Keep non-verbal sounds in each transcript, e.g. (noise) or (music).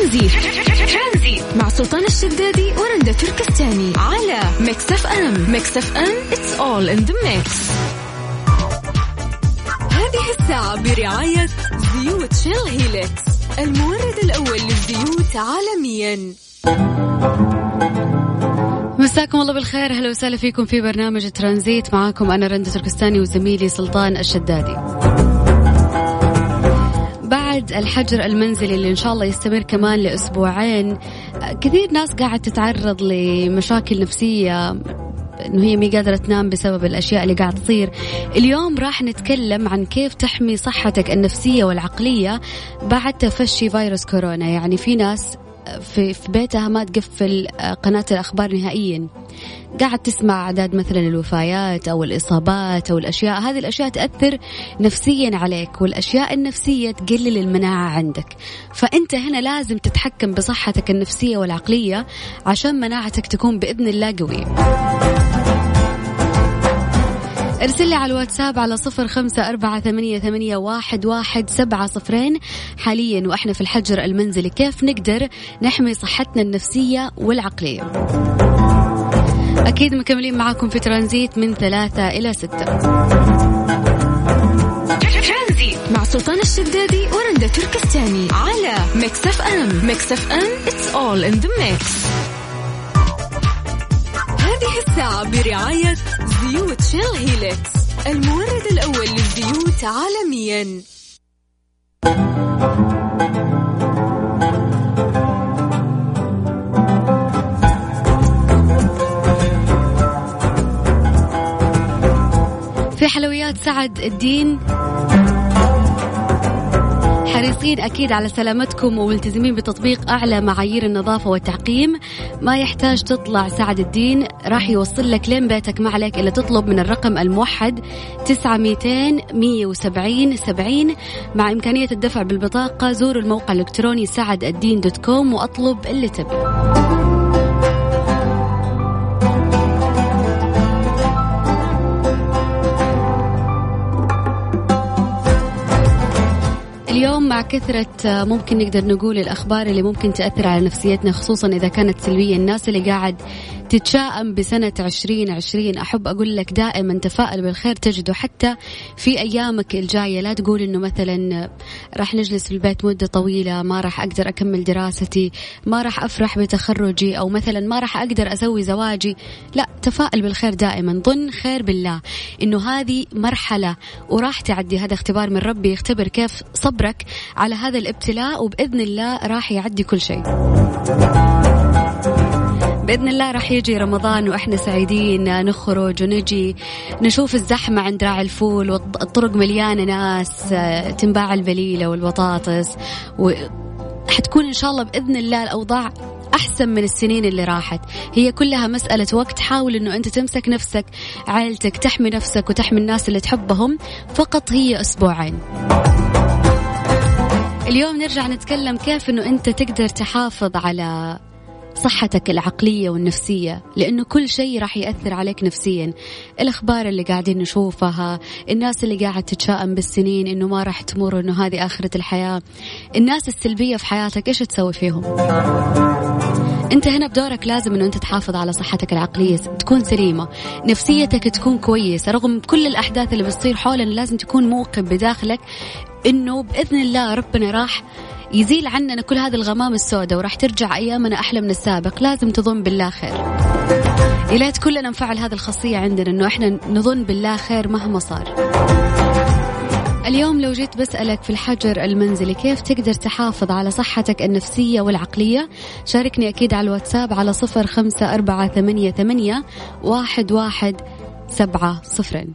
ترانزيت. مع سلطان الشدادي ورندا تركستاني على Mix FM. Mix FM it's all in the mix. هذه الساعة برعاية زيوت Shell Helix المورد الأول للزيوت عالميا. مساكم الله بالخير. أهلا وسهلا فيكم في برنامج ترانزيت. معاكم أنا رندا تركستاني وزميلي سلطان الشدادي. بعد الحجر المنزلي اللي إن شاء الله يستمر كمان لأسبوعين كثير ناس قاعد تتعرض لمشاكل نفسية إنه هي مي قادرة تنام بسبب الأشياء اللي قاعد تصير. اليوم راح نتكلم عن كيف تحمي صحتك النفسية والعقلية بعد تفشي فيروس كورونا. يعني في ناس في في بيتها ما تقفل قناة الأخبار نهائيا. قاعد تسمع أعداد مثلا الوفيات أو الإصابات أو الأشياء. هذه الأشياء تأثر نفسيا عليك والأشياء النفسية تقلل المناعة عندك. فأنت هنا لازم تتحكم بصحتك النفسية والعقلية عشان مناعتك تكون بإذن الله قوية. ارسل لي على الواتساب على صفر خمسة أربعة ثمانية, ثمانية واحد, واحد سبعة صفرين. حاليا وإحنا في الحجر المنزلي كيف نقدر نحمي صحتنا النفسية والعقلية؟ أكيد مكملين معاكم في ترانزيت من ثلاثة إلى ستة. مع سلطان الشدادي ورندا تركستاني على Mix FM. Mix FM it's all in the mix. هذه الساعة برعاية زيوت Shell Helix المورد الأول للزيوت عالميا. في حلويات سعد الدين حريصين أكيد على سلامتكم وملتزمين بتطبيق أعلى معايير النظافة والتعقيم. ما يحتاج تطلع سعد الدين راح يوصل لك لين بيتك ما عليك إلا تطلب من الرقم الموحد تسعة ميتين مية وسبعين سبعين. مع إمكانية الدفع بالبطاقة زوروا الموقع الإلكتروني سعد الدين دوت كوم وأطلب اللي تبي. اليوم مع كثرة ممكن نقدر نقول الأخبار اللي ممكن تأثر على نفسيتنا خصوصا إذا كانت سلبية. الناس اللي قاعد تتشائم بسنة عشرين عشرين أحب أقول لك دائما تفائل بالخير تجده حتى في أيامك الجاية. لا تقول إنه مثلا راح نجلس في البيت مدة طويلة ما راح أقدر أكمل دراستي ما راح أفرح بتخرجي أو مثلا ما راح أقدر أسوي زواجي. لا تفائل بالخير دائما. ظن خير بالله. إنه هذه مرحلة وراح تعدي. هذا اختبار من ربي. يختبر كيف صبرك على هذا الابتلاء وبإذن الله راح يعدي كل شيء. بإذن الله راح يجي رمضان وإحنا سعيدين نخرج ونجي نشوف الزحمة عند راعي الفول والطرق مليانة ناس تنباع البليلة والبطاطس وحتكون إن شاء الله بإذن الله الأوضاع أحسن من السنين اللي راحت. هي كلها مسألة وقت. حاول أنه أنت تمسك نفسك عائلتك تحمي نفسك وتحمي الناس اللي تحبهم فقط هي أسبوعين. اليوم نرجع نتكلم كيف أنه أنت تقدر تحافظ على صحتك العقلية والنفسية لأنه كل شيء راح يأثر عليك نفسيا. الأخبار اللي قاعدين نشوفها الناس اللي قاعد تتشائم بالسنين إنه ما راح تمر إنه هذه آخرة الحياة. الناس السلبية في حياتك إيش تسوي فيهم؟ أنت هنا بدورك لازم إنه أنت تحافظ على صحتك العقلية تكون سليمة. نفسيتك تكون كويسة رغم كل الأحداث اللي بتصير حولنا لازم تكون موقن بداخلك. إنه بإذن الله ربنا راح يزيل عننا كل هذه الغمام السوداء وراح ترجع أيامنا أحلى من السابق. لازم تظن بالله خير. يا ليت كلنا نفعل هذه الخاصية عندنا أنه إحنا نظن بالله خير مهما صار. اليوم لو جيت بسألك في الحجر المنزلي كيف تقدر تحافظ على صحتك النفسية والعقلية شاركني أكيد على الواتساب على صفر خمسة أربعة ثمانية, ثمانية واحد, واحد سبعة صفرين.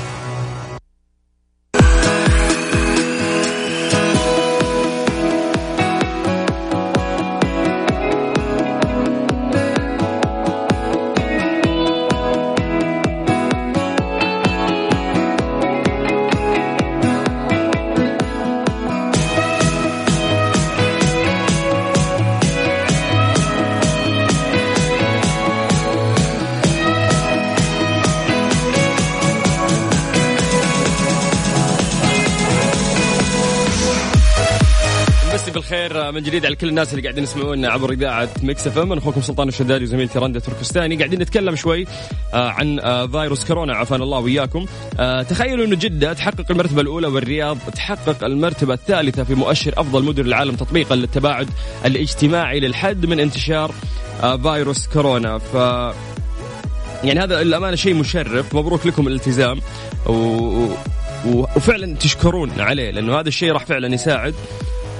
من جديد على كل الناس اللي قاعدين يسمعونا عبر إذاعة Mix FM. أخوكم سلطان الشدادي وزميلتي رندا تركستاني قاعدين نتكلم شوي آه، عن آه، فيروس كورونا عافانا الله وياكم آه، تخيلوا إنه جدة تحقق المرتبة الأولى والرياض تحقق المرتبة الثالثة في مؤشر أفضل مدن العالم تطبيقا للتباعد الاجتماعي للحد من انتشار فيروس كورونا. ف يعني هذا الامانه شيء مشرف. مبروك لكم الالتزام. و... وفعلا تشكرون عليه لأنه هذا الشيء راح فعلا يساعد.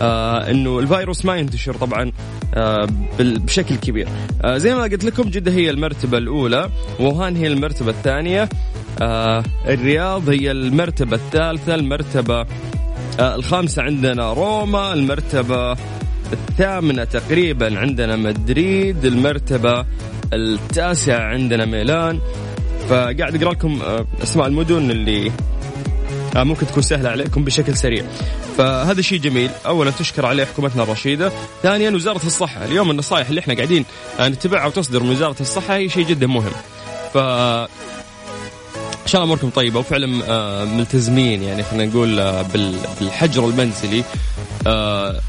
آه إنه الفيروس ما ينتشر طبعا آه بشكل كبير. آه زي ما قلت لكم جدة هي المرتبة الأولى ووهان هي المرتبة الثانية. آه الرياض هي المرتبة الثالثة المرتبة آه الخامسة عندنا روما المرتبة الثامنة تقريبا عندنا مدريد المرتبة التاسعة عندنا ميلان. فقاعد أقرأ لكم آه، أسماء المدن اللي ممكن تكون سهلة عليكم بشكل سريع. فهذا شيء جميل. اولا تشكر عليه حكومتنا الرشيدة. ثانيا وزارة الصحة. اليوم النصائح اللي إحنا قاعدين نتبعها وتصدر من وزارة الصحة هي شيء جدا مهم. ف إن شاء الله أموركم طيبة وفعلا آه، ملتزمين يعني خلينا نقول بالحجر المنزلي. آه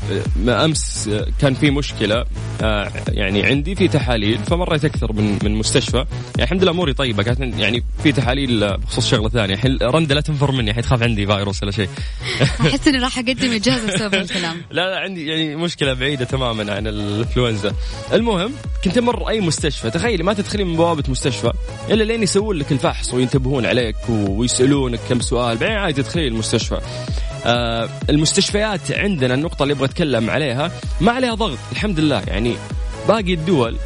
أمس كان في مشكلة آه يعني عندي في تحاليل فمريت أكثر من من مستشفى. يعني الحمد لله أموري طيبة كانت يعني في تحاليل بخصوص شغلة ثانية. الحين رندا لا تنفر مني الحين تخاف عندي فيروس ولا شيء. (laughs) أحس إني راح أقدم إجازة بسبب الكلام. (laughs) لا لا عندي يعني مشكلة بعيدة تماما عن الإنفلونزا. المهم كنت أمر أي مستشفى تخيلي ما تدخلين من بوابة مستشفى إلا لين يسوون لك الفحص وينتبهون عليك ويسألونك كم سؤال بعدين عادي تدخلي المستشفى. آه المستشفيات عندنا النقطة اللي أبغى أتكلم عليها ما عليها ضغط الحمد لله. يعني باقي الدول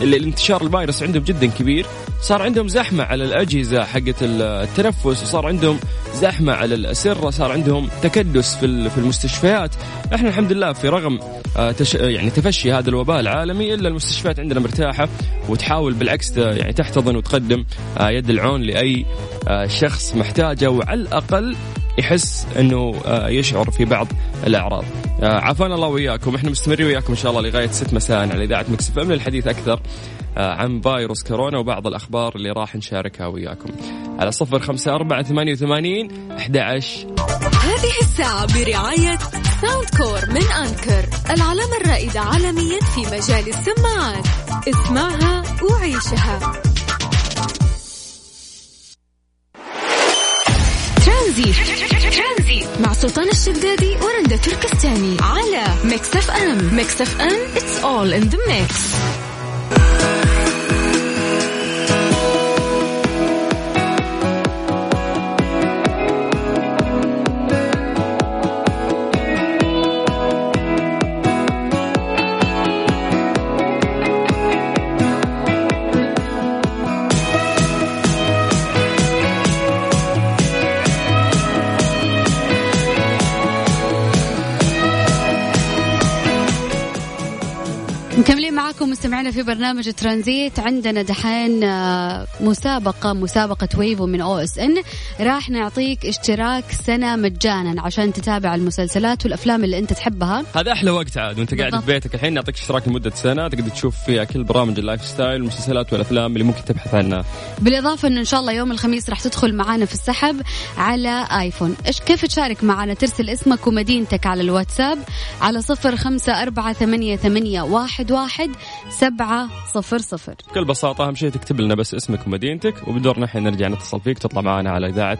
اللي الانتشار الفيروس عندهم جدا كبير صار عندهم زحمة على الأجهزة حقت التنفس وصار عندهم زحمة على الأسرة صار عندهم تكدس في في المستشفيات. إحنا الحمد لله في رغم آه، تش يعني تفشي هذا الوباء العالمي إلا المستشفيات عندنا مرتاحة وتحاول بالعكس يعني تحتضن وتقدم آه، يد العون لأي آه، شخص محتاجة وعلى الأقل يحس إنه يشعر في بعض الأعراض. عافانا الله وياكم، إحنا مستمرين وياكم إن شاء الله لغاية 6 مساء على إذاعة Mix للحديث أكثر. عن فيروس كورونا وبعض الأخبار اللي راح نشاركها وياكم. على صفر خمسة أربعة ثمانية وثمانين أحد هذه الساعة برعاية Soundcore من Anker العلامة الرائدة عالميا في مجال السماعات. اسمعها وعيشها. ترانزيت مع سلطان الشدادي ورندا تركستاني. على Mix FM. Mix FM it's all in the mix. مستمعينا في برنامج ترانزيت عندنا دحين آه، مسابقة مسابقة Wavo من OSN. راح نعطيك اشتراك سنة مجانا عشان تتابع المسلسلات والأفلام اللي أنت تحبها. هذا أحلى وقت عاد وأنت قاعد في بيتك الحين نعطيك اشتراك لمدة سنة تقدر تشوف فيها كل برامج ال lifestyle والمسلسلات والأفلام اللي ممكن تبحث عنها. بالإضافة إنه إن شاء الله يوم الخميس راح تدخل معنا في السحب على آيفون. إيش كيف تشارك معنا ترسل اسمك ومدينتك على الواتساب على صفر خمسة أربعة ثمانية, ثمانية واحد, واحد سبعة صفر صفر. بكل بساطة أهم شيء تكتب لنا بس اسمك ومدينتك وبدورنا إحنا نرجع نتصل فيك تطلع معنا على إذاعة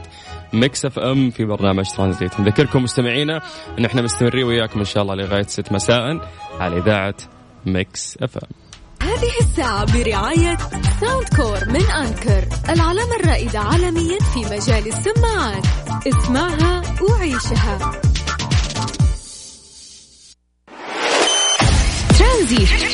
Mix FM في برنامج ترانزيت. نذكركم مستمعينا إن إحنا مستمرين وياكم إن شاء الله لغاية ست مساء على إذاعة ميكس إف إم. هذه الساعة برعاية Soundcore من Anker العلامة الرائدة عالميا في مجال السماعات. اسمعها وعيشها. ترانزيت مع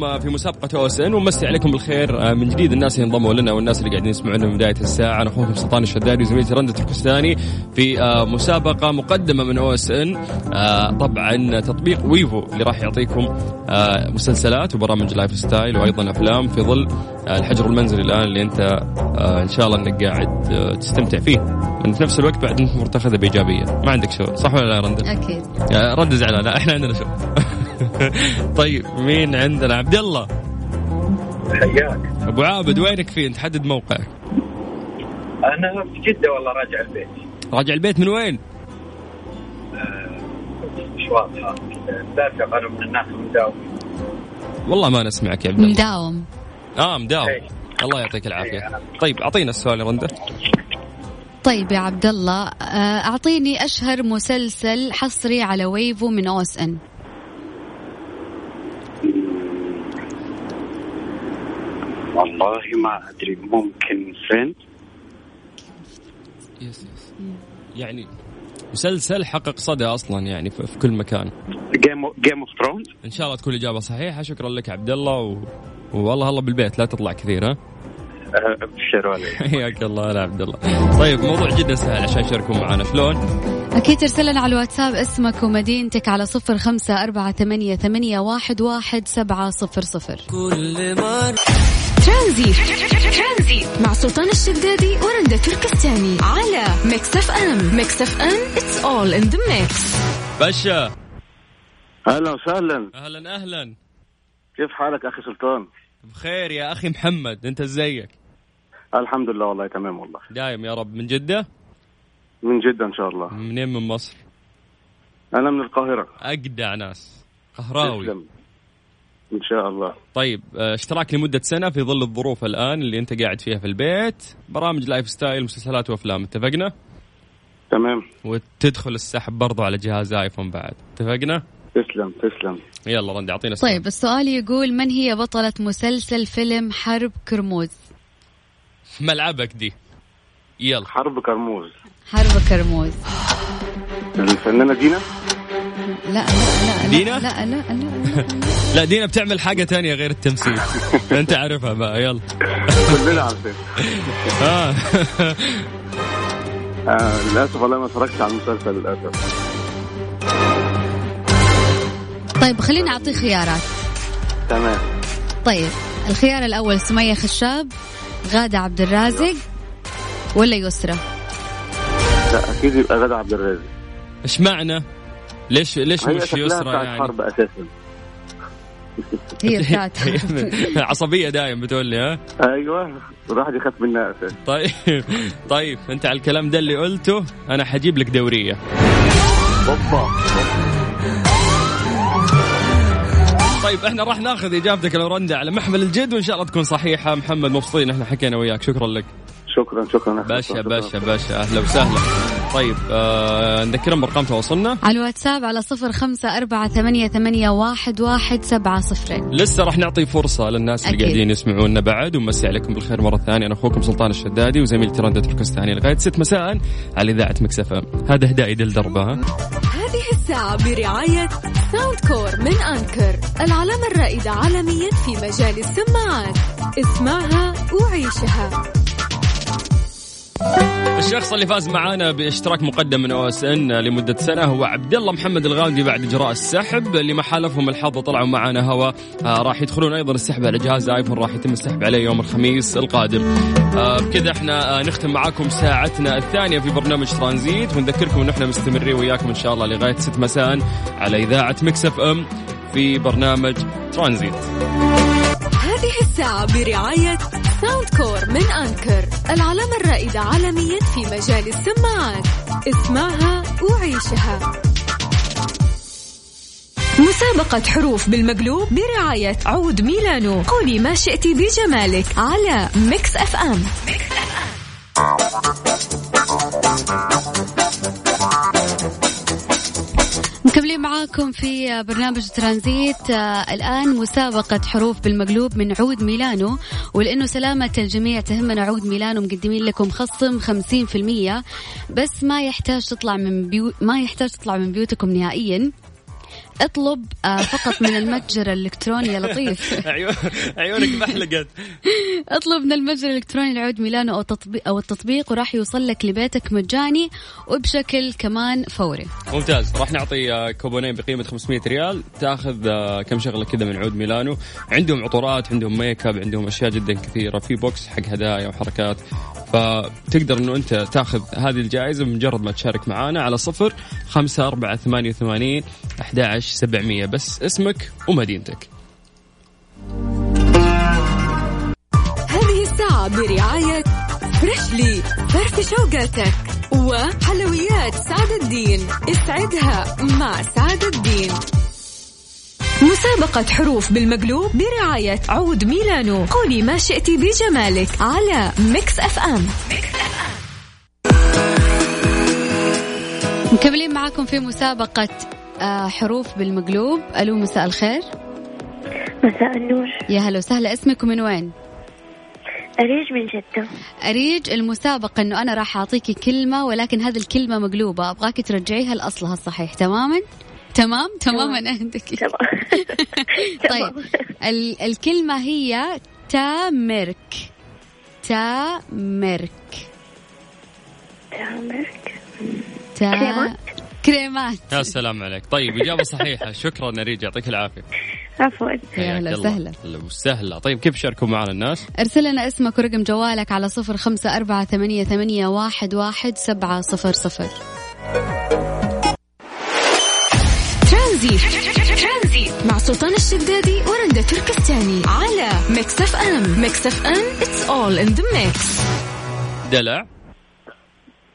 معاكم في مسابقة OSN ونمسي عليكم بالخير من جديد الناس اللي انضموا لنا والناس اللي قاعدين يسمعونا من بداية الساعة. أنا أخوكم سلطان الشدادي وزميلتي رندة تركستاني في مسابقة مقدمة من OSN طبعا تطبيق Wavo اللي راح يعطيكم مسلسلات وبرامج lifestyle وأيضا أفلام في ظل الحجر المنزلي الآن اللي أنت إن شاء الله إنك قاعد تستمتع فيه. في نفس الوقت بعد أنت ماخذه بإيجابية. ما عندك شغل صح ولا لا رندة؟ أكيد. رندة زعلانة إحنا عندنا شغل. (laughs) (laughs) طيب مين عندنا؟ عبد الله. حياك. أبو عابد وينك فين تحدد موقعك. أنا في جدة والله راجع البيت. راجع البيت من وين؟ مش واضحه دافع أنا من الناس المداوم والله ما نسمعك يا عبد الله. مداوم. آه مداوم. إيه. الله يعطيك العافية. إيه. طيب أعطينا السؤال يا رنده طيب يا عبد الله آه، أعطيني أشهر مسلسل حصري على Wavo من OSN. والله ما أدري ممكن Friends yes yes يعني مسلسل حقق صدى أصلا يعني في في كل مكان. Game Game of Thrones إن شاء الله تكون الإجابة صحيحة. شكرا لك عبد الله و... والله الله بالبيت لا تطلع كثير ها؟ ابشروا علي (laughs) حياك الله يا عبد الله. طيب موضوع جدا سهل عشان يشاركوا معنا شلون؟ أكيد ترسل لنا على الواتساب اسمك ومدينتك على صفر خمسة أربعة ثمانية, ثمانية واحد, واحد سبعة صفر صفر. ترانزيت ترانزيت. مع سلطان الشدادي ورندا تركستاني. على Mix FM. Mix FM it's all in the mix باشا أهلا وسهلا. أهلا أهلا. كيف حالك أخي سلطان؟ بخير يا أخي محمد. أنت إزيك؟ الحمد لله والله تمام والله. دايم يا رب. من جدة؟ من جدة إن شاء الله. منين من مصر؟ أنا من القاهرة. أجدع ناس. قهراوي. تسلم. إن شاء الله. طيب آه، اشتراك لمدة سنة في ظل الظروف الآن اللي أنت قاعد فيها في البيت. برامج lifestyle مسلسلات وأفلام اتفقنا؟ تمام. وتدخل السحب برضو على جهاز iPhone بعد. اتفقنا؟ تسلم تسلم. يلا رندي أعطينا السؤال. طيب السؤال يقول من هي بطلة مسلسل فيلم حرب كرموز؟ ملعبك دي. يلا. حرب كرموز. حرب كرموز. الفنانة دينا؟ لا لا لا دينا؟ لا لا لا, لا. لا دينا بتعمل حاجة تانية غير التمثيل أنت عارفها بقى يلا كلنا عارفين آه. آه للأسف والله ما اتفرجتش على المسلسل للأسف طيب خليني أعطي خيارات تمام طيب الخيار الأول سمية خشاب غادة عبد الرازق ولا يسرى لا أكيد يبقى غدا عبد الرازق إيش معنى؟ ليش ليش مش يسرى بتاعت يعني؟ حرب أساسا. هي (laughs) بتاعتها. عصبية دايم بتقول لي ها؟ أيوه الواحد يخاف منها أساسا. طيب طيب أنت على الكلام ده اللي قلته أنا حجيب لك دورية. أوبا. طيب إحنا راح ناخذ إجابتك لو رندا على محمل الجد وإن شاء الله تكون صحيحة. محمد مبسوطين إحنا حكينا وياك. شكرا لك. شكرا شكرا. باشا. باشا باشا. أهلا وسهلا. طيب آه نذكرهم بأرقام تواصلنا. على الواتساب على صفر خمسة أربعة ثمانية, ثمانية واحد, واحد سبعة صفرين لسه راح نعطي فرصة للناس اللي أكيد. قاعدين يسمعونا بعد ومسي عليكم بالخير مرة ثانية. أنا أخوكم سلطان الشدادي وزميلتي رندة تركستاني لغاية 6 مساء على إذاعة Mix FM هذا هداء دل دربها هذه الساعة برعاية Soundcore من Anker العلامة الرائدة عالميا في مجال السماعات. اسمعها وعيشها. الشخص اللي فاز معانا باشتراك مقدم من OSN لمدة سنة هو عبد الله محمد الغامدي بعد إجراء السحب. اللي ما حالفهم الحظ وطلعوا معانا هوا. آه راح يدخلون أيضا السحب على جهاز iPhone. راح يتم السحب عليه يوم الخميس القادم. آه بكذا إحنا آه نختم معاكم ساعتنا الثانية في برنامج ترانزيت. ونذكركم إن إحنا مستمرين وياكم إن شاء الله لغاية 6 مساء على إذاعة Mix FM في برنامج ترانزيت. هذه الساعة برعاية Soundcore من Anker العلامة الرائدة عالميا في مجال السماعات. اسمعها وعيشها. مسابقة حروف بالمقلوب برعاية عود ميلانو. قولي ما شئت بجمالك على Mix FM مكملين معاكم في برنامج ترانزيت. آه، الآن مسابقة حروف بالمقلوب من عود ميلانو ولأنه سلامة الجميع تهمنا عود ميلانو مقدمين لكم خصم 50% بس ما يحتاج تطلع من بيو ما يحتاج تطلع من بيوتكم نهائيا. اطلب آه فقط من المتجر الإلكتروني يا لطيف. (laughs) عيونك بحلقت اطلب من المتجر الإلكتروني لعود ميلانو أو تطبيق أو التطبيق وراح يوصل لك لبيتك مجاني وبشكل كمان فوري. ممتاز. راح نعطي آه، كوبونين بقيمة 500 ريال. تاخذ آه، كم شغلة كذا من عود ميلانو. عندهم عطورات عندهم make up عندهم أشياء جدا كثيرة. في box حق هدايا وحركات. فتقدر إنه أنت تاخذ هذه الجائزة بمجرد ما تشارك معنا على صفر خمسة أربعة ثمانية وثمانين أحد سبعمية. بس اسمك ومدينتك. هذه الساعة برعاية Freshly فرفش أوقاتك وحلويات سعد الدين. اسعدها مع سعد الدين. مسابقة حروف بالمقلوب برعاية عود ميلانو. قولي ما شئت بجمالك على Mix FM. مكملين معاكم في مسابقة آه، حروف بالمقلوب. ألو مساء الخير. مساء النور. يا هلا وسهلا. اسمك ومن وين؟ أريج من جدة. أريج المسابقة أنه أنا راح أعطيكي كلمة ولكن هذه الكلمة مقلوبة. أبغاك ترجعيها لأصلها الصحيح. تماما؟ تمام؟ تماما عندك. (laughs) تمام. طيب ال- الكلمة هي تامرك. تامرك. تامرك. تا كريمات؟ كريمات. يا سلام عليك. طيب إجابة صحيحة. شكرا نريد يعطيك العافية. عفوا. يا حياك هلا الله. وسهلا. هلا وسهلا. طيب كيف شاركوا معنا الناس؟ أرسل لنا اسمك ورقم جوالك على صفر خمسة أربعة ثمانية, ثمانية واحد, واحد سبعة صفر صفر. ترانزيت. مع سلطان الشدادي ورندا تركستاني. على Mix FM Mix FM it's all in the mix. دلع.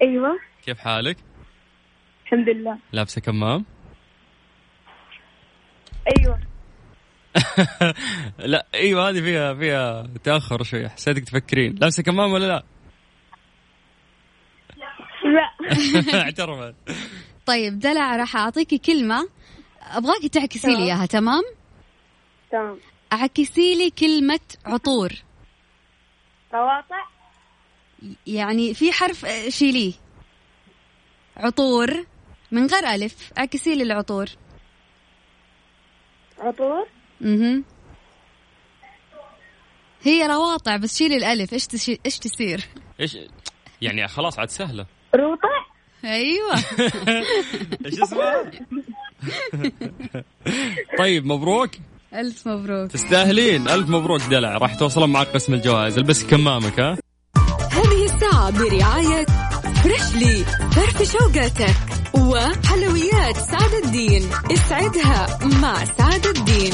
أيوة. كيف حالك؟ الحمد لله. لابسة كمام؟ أيوة. (laughs) لا أيوه هذه فيها فيها تأخر شوي. حسيتك تفكرين. لابسة كمام ولا لا؟ لا. (laughs) اعترفت. طيب دلع راح أعطيكي كلمة. أبغاكي تعكسي لي إياها تمام؟ تمام. عكسي لي كلمة عطور. قواطع يعني في حرف شيليه. عطور من غير ألف عكسي لي العطور. عطور؟ أها هي رواطع بس شيلي الألف. إيش تشي... إيش تصير؟ إيش يعني خلاص عاد سهلة. روطع؟ أيوة. (laughs) إيش اسمها؟ (laughs) طيب مبروك. ألف مبروك. تستاهلين. ألف مبروك دلع. راح توصلون معك قسم الجوائز. البس كمامك ها؟ هذه الساعة برعاية فريشلي فرفش أوقاتك وحلويات سعد الدين. اسعدها مع سعد الدين.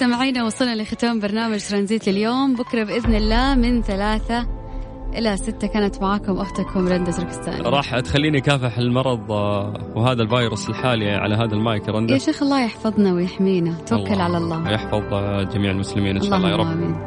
مستمعينا وصلنا لختام برنامج ترانزيت اليوم بكرة بإذن الله من ثلاثة إلى ستة. كانت معاكم أختكم رندا تركستاني راح تخليني كافح المرض آه، وهذا الفيروس الحالي على هذا المايك يا رندا. يا شيخ الله يحفظنا ويحمينا. توكل على الله. يحفظ آه، جميع المسلمين إن شاء الله يا رب. آمين.